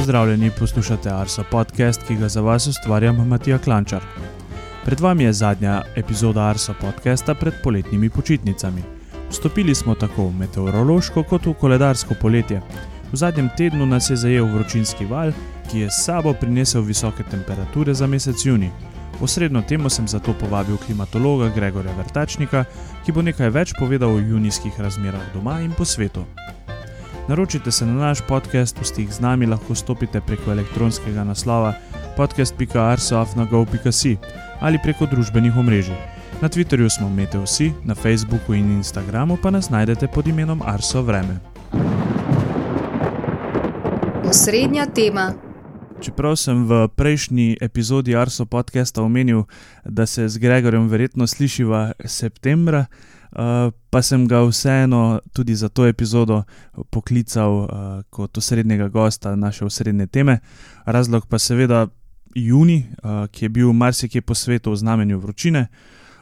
Pozdravljeni, poslušate Arso podcast, ki ga za vas ustvarjam Matija Klančar. Pred vami je zadnja epizoda Arso podcasta pred poletnimi počitnicami. Vstopili smo tako v meteorološko kot v koledarsko poletje. V zadnjem tednu nas je zajel vročinski val, ki je s sabo prinesel visoke temperature za mesec juni. Osrednjo temo sem zato povabil klimatologa Gregorja Vrtačnika, ki bo nekaj več povedal o junijskih razmerah doma in po svetu. Naročite se na naš podcast, v stik z nami lahko stopite preko elektronskega naslova podcast.arsoafnago.si ali preko družbenih omrežij. Na Twitterju smo Meteosi, na Facebooku in Instagramu pa nas najdete pod imenom Arso Vreme. Osrednja tema. Čeprav sem v prejšnji epizodi Arso podcasta omenil, da se z Gregorjem verjetno slišiva septembra, pa sem ga vseeno tudi za to epizodo poklical uh, kot osrednjega gosta naše osrednje teme. Razlog pa seveda juni, uh, ki je bil marsikje po svetu v znamenju vročine.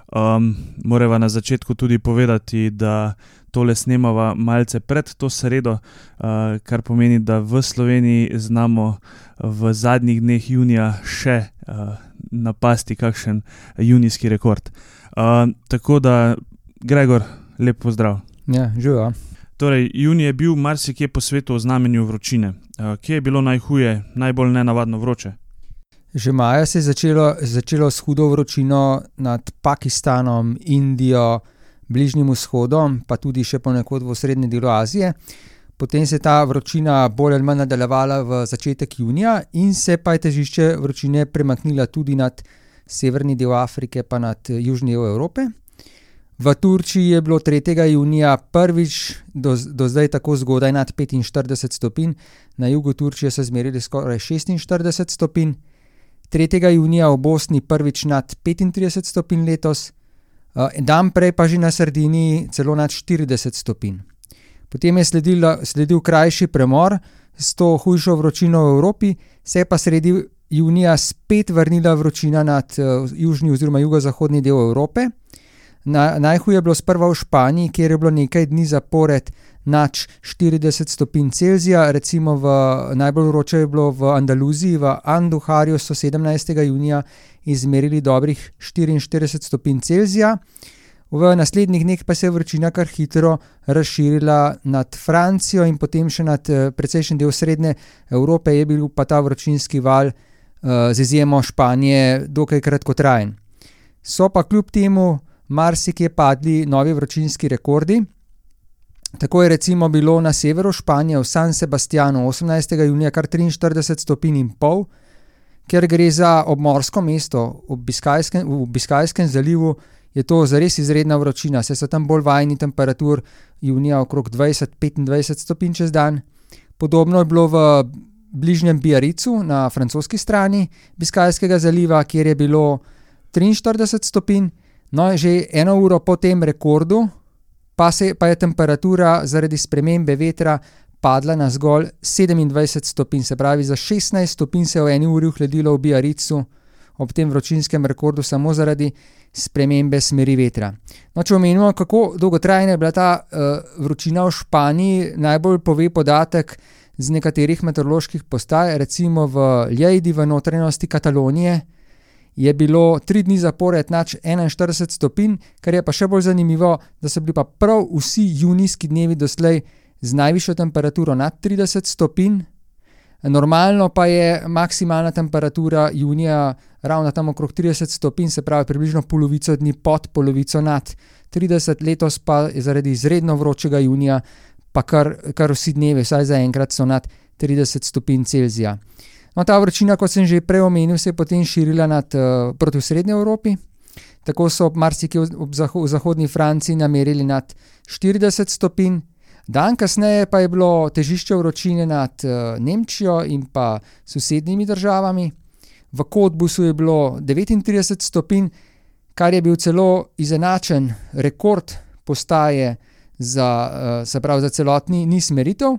Um, morava na začetku tudi povedati, da tole snemava malce pred to sredo, uh, kar pomeni, da v Sloveniji znamo v zadnjih dneh junija še uh, napasti kakšen junijski rekord. Uh, tako da Gregor, lep pozdrav. Ja, živijo. Torej, juni je bil marsikje po svetu v znamenju vročine. Kje je bilo najhuje, najbolj nenavadno vroče? Že maja se je začelo, začelo s hudo vročino nad Pakistanom, Indijo, Bližnjim vzhodom, pa tudi še ponekod v srednjem delu Azije. Potem se je ta vročina bolj ali manj nadaljevala v začetek junija, in se pa je težišče vročine premaknila tudi nad severni del Afrike, pa nad južni del Evrope. V Turčiji je bilo 3. junija prvič do, do zdaj tako zgodaj nad 45 stopinj, na jugu Turčije so zmerili skoraj 46 stopinj, 3. junija v Bosni prvič nad 35 stopinj letos, dan prej pa že na Sardini celo nad 40 stopinj. Potem je sledil, sledil krajši premor s to hujšo vročino v Evropi, se je pa sredi junija spet vrnila vročina nad uh, južni oziroma jugozahodni del Evrope. Na, najhuje je bilo sprva v Španiji, kjer je bilo nekaj dni zapored nad 40 stopinj Celzija, recimo v, najbolj vroče je bilo v Andaluziji, v Anduharju so 17. junija izmerili dobrih 44 stopinj Celzija. V naslednjih dneh pa se je vročina kar hitro razširila nad Francijo in potem še nad eh, precejšen del srednje Evrope, je bil pa ta vročinski val uh, z izjemo Španije dokaj kratkotrajen. So pa kljub temu marsikje padli novi vročinski rekordi. Tako je recimo bilo na severu Španije v San Sebastianu 18. junija kar 43 stopinj in pol, ker gre za obmorsko mesto v Biskajskem, v Biskajskem zalivu, je to zares izredna vročina, saj so tam bolj vajni temperatur junija okrog 20-25 stopinj čez dan. Podobno je bilo v bližnjem Biaricu na francoski strani Biskajskega zaliva, kjer je bilo 43 stopinj. No, že eno uro po tem rekordu, pa, se, pa je temperatura zaradi spremembe vetra padla na zgolj 27 stopinj, se pravi, za 16 stopinj se je v eni uri ohladilo v Biaricu, ob tem vročinskem rekordu, samo zaradi spremembe smeri vetra. No, če omenimo, kako dolgotrajna je bila ta uh, vročina v Španiji, najbolj pove podatek z nekaterih meteoroloških postaj, recimo v Ljedi, v notranjosti Katalonije je bilo tri dni zapored nad 41 stopinj, kar je pa še bolj zanimivo, da so bili pa prav vsi junijski dnevi doslej z najvišjo temperaturo nad 30 stopinj. Normalno pa je maksimalna temperatura junija ravno tam okrog 30 stopinj, se pravi približno polovico dni pod polovico nad 30, letos pa je zaradi izredno vročega junija, pa kar, kar vsi dnevi, vsaj zaenkrat, so nad 30 stopinj Celzija. No, ta vročina, kot sem že prej omenil, se je potem širila nad, uh, proti srednji Evropi. Tako so marsikje v, v zahodni Franciji namerili nad 40 stopinj, dan kasneje pa je bilo težišče vročine nad uh, Nemčijo in pa sosednjimi državami. V Kotbusu je bilo 39 stopinj, kar je bil celo izenačen rekord postaje za, uh, za celotni niz meritev.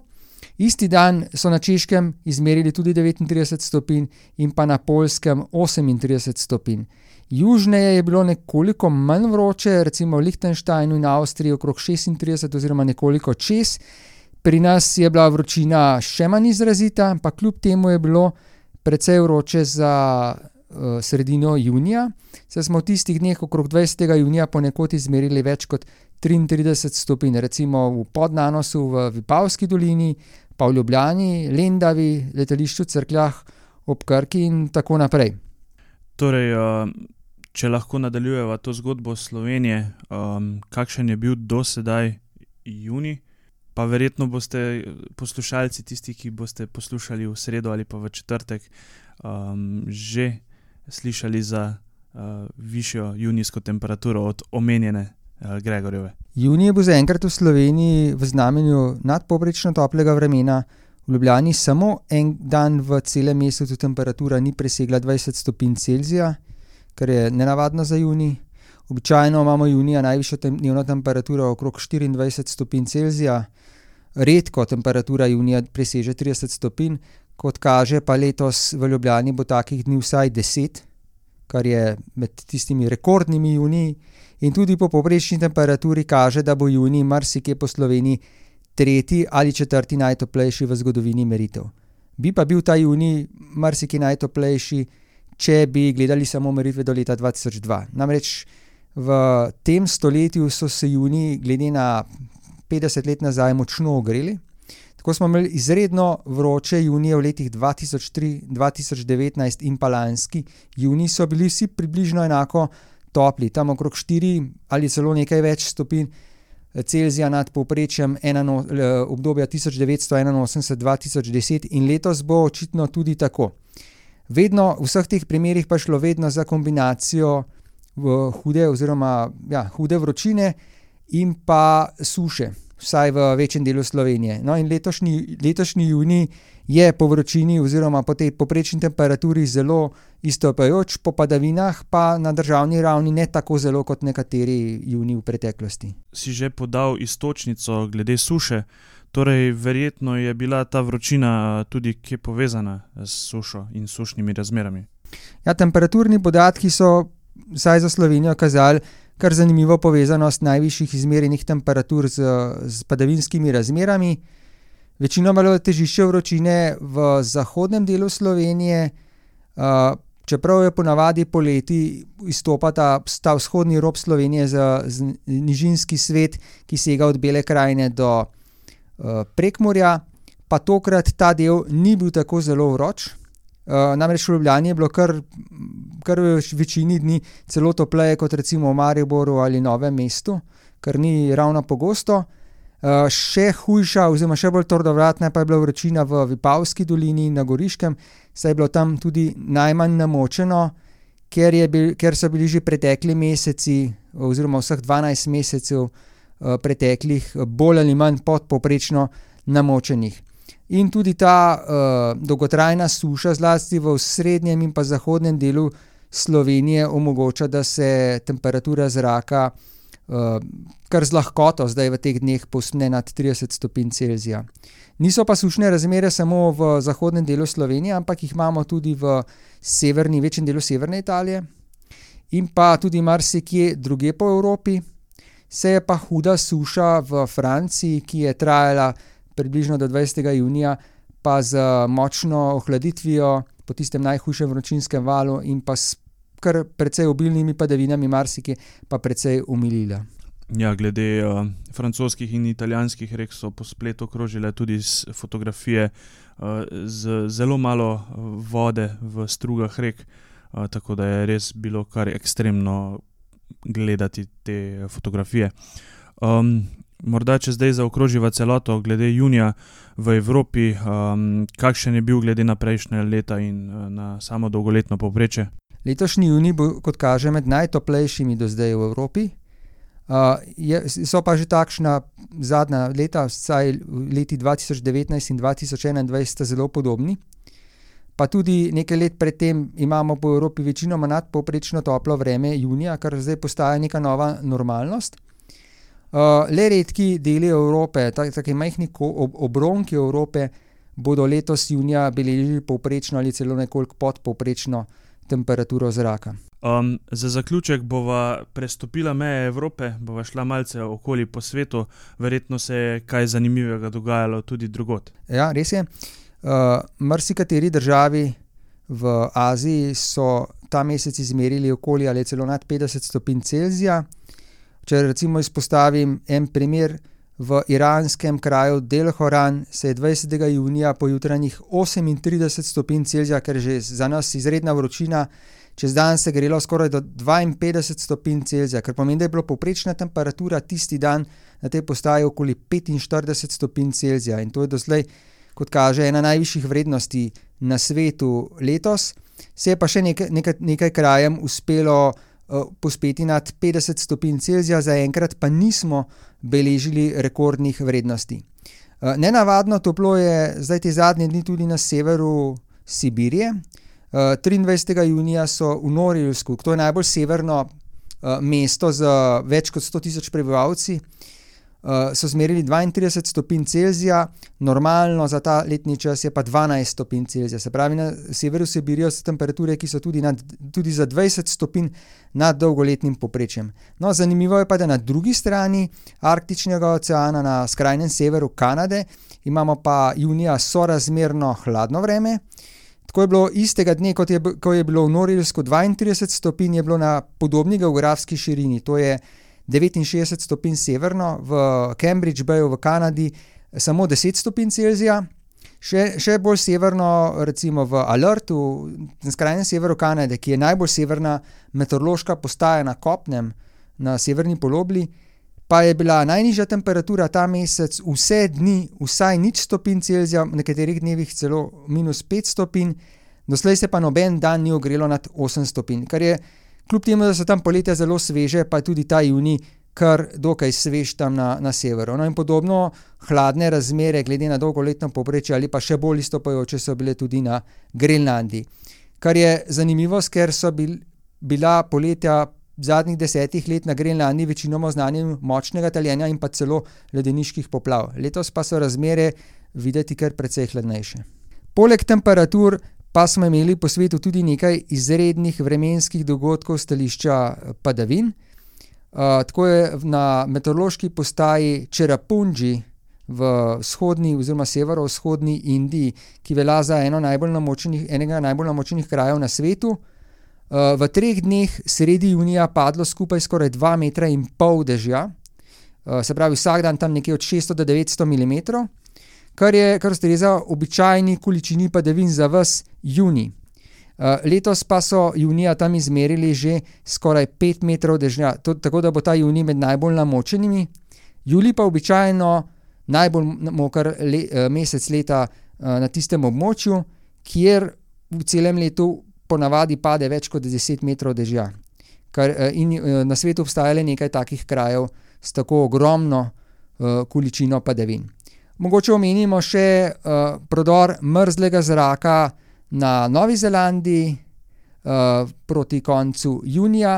Isti dan so na Češkem izmerili tudi 39 stopinj in pa na Poljskem 38 stopinj. Južneje je bilo nekoliko manj vroče, recimo v Liechtensteinu in Avstriji okrog 36 oziroma nekoliko čez Pri nas je bila vročina še manj izrazita, pa kljub temu je bilo precej vroče za uh, sredino junija. Saj smo v tistih dneh okrog 20. junija ponekod izmerili več kot 33 stopinj, recimo v Podnanosu, v Vipavski dolini, pa v Ljubljani, Lendavi, letališču Crkljah, ob Krki in tako naprej. Torej, uh, če lahko nadaljujemo to zgodbo Slovenije, um, kakšen je bil do sedaj juni? Pa verjetno boste poslušalci, tisti, ki boste poslušali v sredo ali pa v četrtek, um, že slišali za uh, višjo junijsko temperaturo od omenjene Gregorjeve. Junij bo zaenkrat v Sloveniji v znamenju nadpoprečno toplega vremena. V Ljubljani samo en dan v celem mesecu temperatura ni presegla 20 stopinj Celzija, kar je nenavadno za junij. Običajno imamo junija najvišjo dnevno temperaturo okrog 24 stopinj Celzija, redko temperatura junija preseže 30 stopinj, kot kaže, pa letos v Ljubljani bo takih dni vsaj 10, kar je med tistimi rekordnimi juniji. In tudi po povprečni temperaturi kaže, da bo junij marsikje po Sloveniji tretji ali četrti najtoplejši v zgodovini meritev. Bi pa bil ta junij marsikje najtoplejši, če bi gledali samo meritve do leta 2002. Namreč v tem stoletju so se juniji, glede na 50 let nazaj, močno ogreli. Tako smo imeli izredno vroče junije v letih 2003, 2019 in pa lanski junij, so bili vsi približno enako topli, tam okrog 4 ali celo nekaj več stopinj Celzija nad povprečjem eno, obdobja 1981-2010, in letos bo očitno tudi tako. Vedno v vseh teh primerih pa šlo vedno za kombinacijo hude, oziroma ja, hude vročine in pa suše, vsaj v večjem delu Slovenije. No, in letošnji, letošnji junij je po vročini, oziroma po tej povprečni temperaturi, zelo izstopajoč, po padavinah pa na državni ravni ne tako zelo kot nekateri juniji v preteklosti. Si že podal istočnico glede suše, torej verjetno je bila ta vročina tudi kje povezana s sušo in sušnimi razmerami. Ja, temperaturni podatki so vsaj za Slovenijo kazali kar zanimivo povezanost najvišjih izmerjenih temperatur z, z padavinskimi razmerami. Večinoma je težišče vročine v zahodnem delu Slovenije, uh, čeprav je ponavadi poleti izstopata ta vzhodni rob Slovenije za, nižinski svet, ki sega od Bele krajine do uh, Prekmorja, pa tokrat ta del ni bil tako zelo vroč. Uh, namreč v Ljubljani je bilo kar, kar v večini dni celo topleje kot recimo v Mariboru ali Novem mestu, kar ni ravno pogosto. Uh, še hujša, oziroma še bolj trdovratna pa je bila vročina v Vipavski dolini in na Goriškem, saj je bilo tam tudi najmanj namočeno, ker, bil, ker so bili že pretekli meseci, oziroma vseh 12 mesecev uh, preteklih, bolj ali manj podpoprečno namočenih. In tudi ta uh, dolgotrajna suša, zlasti v srednjem in pa zahodnem delu Slovenije, omogoča, da se temperatura zraka uh, kar z lahkoto zdaj v teh dneh posne nad 30 stopinj Celzija. Niso pa sušne razmere samo v zahodnem delu Slovenije, ampak jih imamo tudi v severni, večjem delu severne Italije in pa tudi marsikje druge po Evropi. Se je pa huda suša v Franciji, ki je trajala približno do 20. junija, pa z močno ohladitvijo po tistem najhujšem vročinskem valu in pa s kar precej obilnimi padavinami, marsikaj pa precej umilila. Ja, glede uh, francoskih in italijanskih rek so po spletu krožile tudi fotografije uh, z zelo malo vode v strugah rek, uh, tako da je res bilo kar ekstremno gledati te fotografije. Um, morda če zdaj zaokroživa celoto, glede junija v Evropi, um, kakšen je bil glede na prejšnje leta in uh, na samo dolgoletno povprečje? Letošnji junij bo, kot kaže, med najtoplejšimi do zdaj v Evropi. Uh, je, so pa že takšna zadnja leta, vsaj leti 2019 in 2021, sta zelo podobni. Pa tudi nekaj let predtem imamo po Evropi večinoma nadpovprečno toplo vreme junija, kar zdaj postaja neka nova normalnost. Uh, le redki deli Evrope, tako majhni ob, obronki Evrope, bodo letos junija beležili povprečno ali celo nekoliko podpovprečno temperaturo zraka. Um, za zaključek bova prestopila meje Evrope, bova šla malce okoli po svetu, verjetno se je kaj zanimivega dogajalo tudi drugot. Ja, res je. Uh, Mrzikateri državi v Aziji so ta mesec izmerili okoli ali celo nad 50 stopinj Celzija. Če recimo izpostavim en primer, v iranskem kraju Delhoran se je 20. junija po jutranjih 38 stopinj Celzija, ker je že za nas izredna vročina, čez dan se grelo skoraj do 52 stopinj Celzija, kar pomeni, da je bila povprečna temperatura tisti dan na tej postaji okoli 45 stopinj Celzija in to je doslej, kot kaže, ena najvišjih vrednosti na svetu letos. Se je pa še nekaj, nekaj, nekaj krajem uspelo pospeti nad 50 stopinj Celzija, zaenkrat pa nismo beležili rekordnih vrednosti. Uh, nenavadno toplo je zdaj te zadnje dni tudi na severu Sibirije. Uh, 23. junija so v Norilsku, to je najbolj severno mesto z več kot 100 tisoč prebivalci, uh, so zmerili 32 stopinj Celzija, normalno za ta letni čas je pa 12 stopinj Celzija. Se pravi, na severu Sibirije so temperature, ki so tudi, nad, tudi za 20 stopinj nad dolgoletnim poprečjem. No, zanimivo je pa, da na drugi strani Arktičnega oceana, na skrajnem severu Kanade, imamo pa junija sorazmerno hladno vreme. Tako je bilo istega dne, kot je, ko je bilo v Norilsku 32 stopinj, je bilo na podobni geografski širini, to je 69 stopinj severno, v Cambridge Bayu v Kanadi samo 10 stopinj Celzija, še, še bolj severno, recimo v Alertu, na skrajnem severu Kanade, ki je najbolj severna meteorološka postaja na kopnem, na severni polobli, pa je bila najnižja temperatura ta mesec vse dni, vsaj nič stopinj Celzija, v nekaterih dnevih celo minus 5 stopinj, doslej se pa noben dan ni ogrelo nad 8 stopinj, kar je kljub temu, da so tam poletja zelo sveže, pa je tudi ta juni kar dokaj svež tam na, na severu. No in podobno hladne razmere, glede na dolgoletno povprečje, ali pa še bolj istopajoče, so bile tudi na Grenlandiji. Kar je zanimivo, ker so bil, bila poletja zadnjih desetih let na Grenlandiji večinoma znani močnega taljenja in pa celo ledeniških poplav. Letos pa so razmere videti kar precej hladnejše. Poleg temperatur pa smo imeli po svetu tudi nekaj izrednih vremenskih dogodkov stališča padavin. Uh, tako je na meteorološki postaji Čerapunji v vzhodni oziroma severovzhodni Indiji, ki velja za eno najbolj enega najbolj namočenih krajev na svetu, uh, v treh dneh sredi junija padlo skupaj skoraj 2,5 metra dežja, uh, se pravi vsak dan tam nekje od 600 do 900 mm kar je kar ustreza običajni količini padavin za vas juni. Uh, letos pa so junija tam izmerili že skoraj 5 metrov dežja, to, tako da bo ta juni med najbolj namočenimi. Juli pa običajno najbolj moker le, uh, mesec leta uh, na tistem območju, kjer v celem letu ponavadi pade več kot 10 metrov dežja. Kar, in na svetu obstaja le nekaj takih krajev s tako ogromno uh, količino padavin. Mogoče omenimo še uh, prodor mrzlega zraka na Novi Zelandiji uh, proti koncu junija,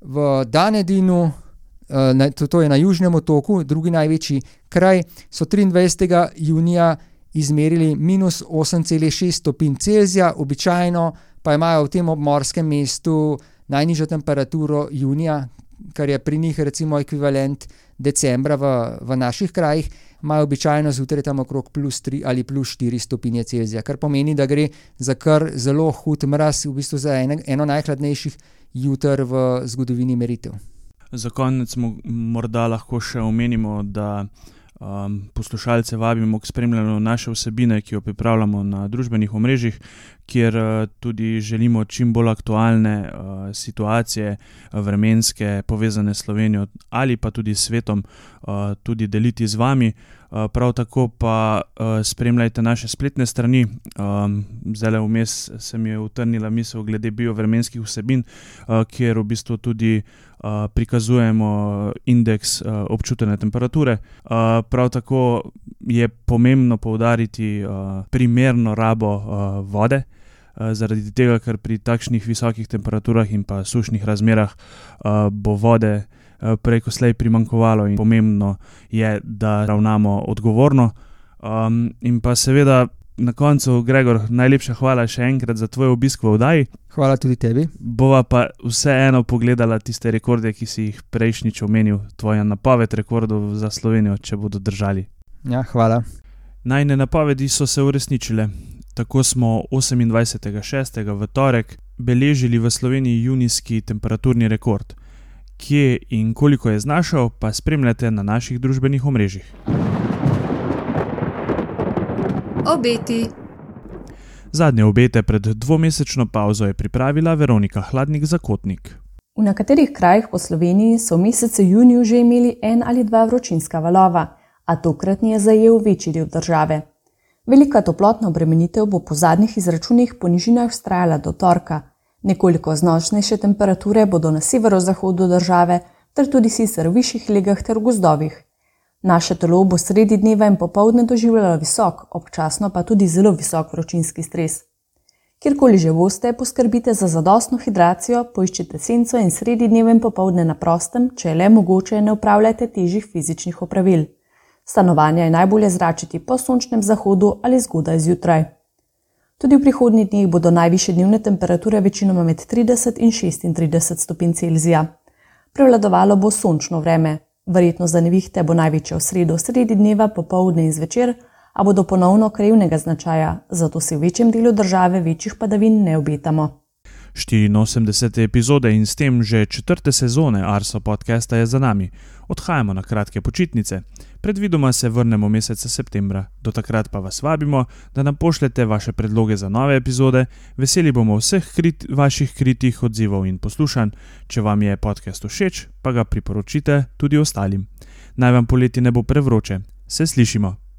v Danedinu, uh, na, to, to je na Južnem otoku, drugi največji kraj, so 23. junija izmerili minus 8,6 stopinj Celzija, običajno pa imajo v tem obmorskem mestu najnižjo temperaturo junija, kar je pri njih recimo ekvivalent decembra v, v naših krajih imajo običajno zjutraj tam okrog plus 3 ali plus 4 stopinje Celzija, kar pomeni, da gre za kar zelo hud mraz, v bistvu za ene, eno najhladnejših jutr v zgodovini meritev. Za konec morda lahko še omenimo, da um, poslušalce vabimo k spremljanju naše vsebine, ki jo pripravljamo na družbenih omrežjih, kjer uh, tudi želimo čim bolj aktualne uh, situacije, uh, vremenske, povezane s Slovenijo ali pa tudi svetom, tudi deliti z vami. Prav tako pa spremljajte naše spletne strani. Zdaj, vmes se mi je utrnila misel glede biovremenskih vsebin, kjer v bistvu tudi prikazujemo indeks občutene temperature. Prav tako je pomembno poudariti primerno rabo vode. Zaradi tega, ker pri takšnih visokih temperaturah in pa sušnih razmerah uh, bo vode uh, preko slej primankovalo, in pomembno je, da ravnamo odgovorno. Um, in pa seveda na koncu, Gregor, najlepša hvala še enkrat za tvoj obisk v oddaji. Hvala tudi tebi. Bova pa vseeno pogledala tiste rekorde, ki si jih prejšnjič omenil, tvoja napoved rekordov za Slovenijo, če bodo držali. Ja, hvala. Najne napovedi so se uresničile. Tako smo 28.6. v torek beležili v Sloveniji junijski temperaturni rekord. Kje in koliko je znašal, pa spremljate na naših družbenih omrežjih. Obeti. Zadnje obete pred dvomesečno pauzo je pripravila Veronika Hladnik Zakotnik. V nekaterih krajih po Sloveniji so v mesecu juniju že imeli en ali dva vročinska valova, a tokratni je zajel večji del države. Velika toplotna obremenitev bo po zadnjih izračunih po nižinah vztrajala do torka, nekoliko znočnejše temperature bodo na severozahodu države, ter tudi sicer v višjih legah ter gozdovih. Naše telo bo sredi dneva in popovdne doživljalo visok, občasno pa tudi zelo visok vročinski stres. Kjerkoli že boste, poskrbite za zadostno hidracijo, poiščite senco in sredi dneva in popovdne na prostem, če je le mogoče, ne upravljajte težjih fizičnih opravil. Stanovanja je najbolje zračiti po sončnem zahodu ali zgodaj zjutraj. Tudi v prihodnjih dneh bodo najviše dnevne temperature večinoma med 30 in 36 stopinj Celzija. Prevladovalo bo sončno vreme, Verjetno za nevihte bo največja v sredo, sredi dneva, popovdne in zvečer, a bodo ponovno krajevnega značaja, zato si v večjem delu države večjih padavin ne obetamo. 84. epizode in s tem že četrte sezone Arso podcasta je za nami. Odhajamo na kratke počitnice. Predvidoma se vrnemo meseca septembra. Do takrat pa vas vabimo, da nam pošljete vaše predloge za nove epizode. Veseli bomo vseh krit, vaših kritih odzivov in poslušanj. Če vam je podcast všeč, pa ga priporočite tudi ostalim. Naj vam poleti ne bo prevroče. Se slišimo.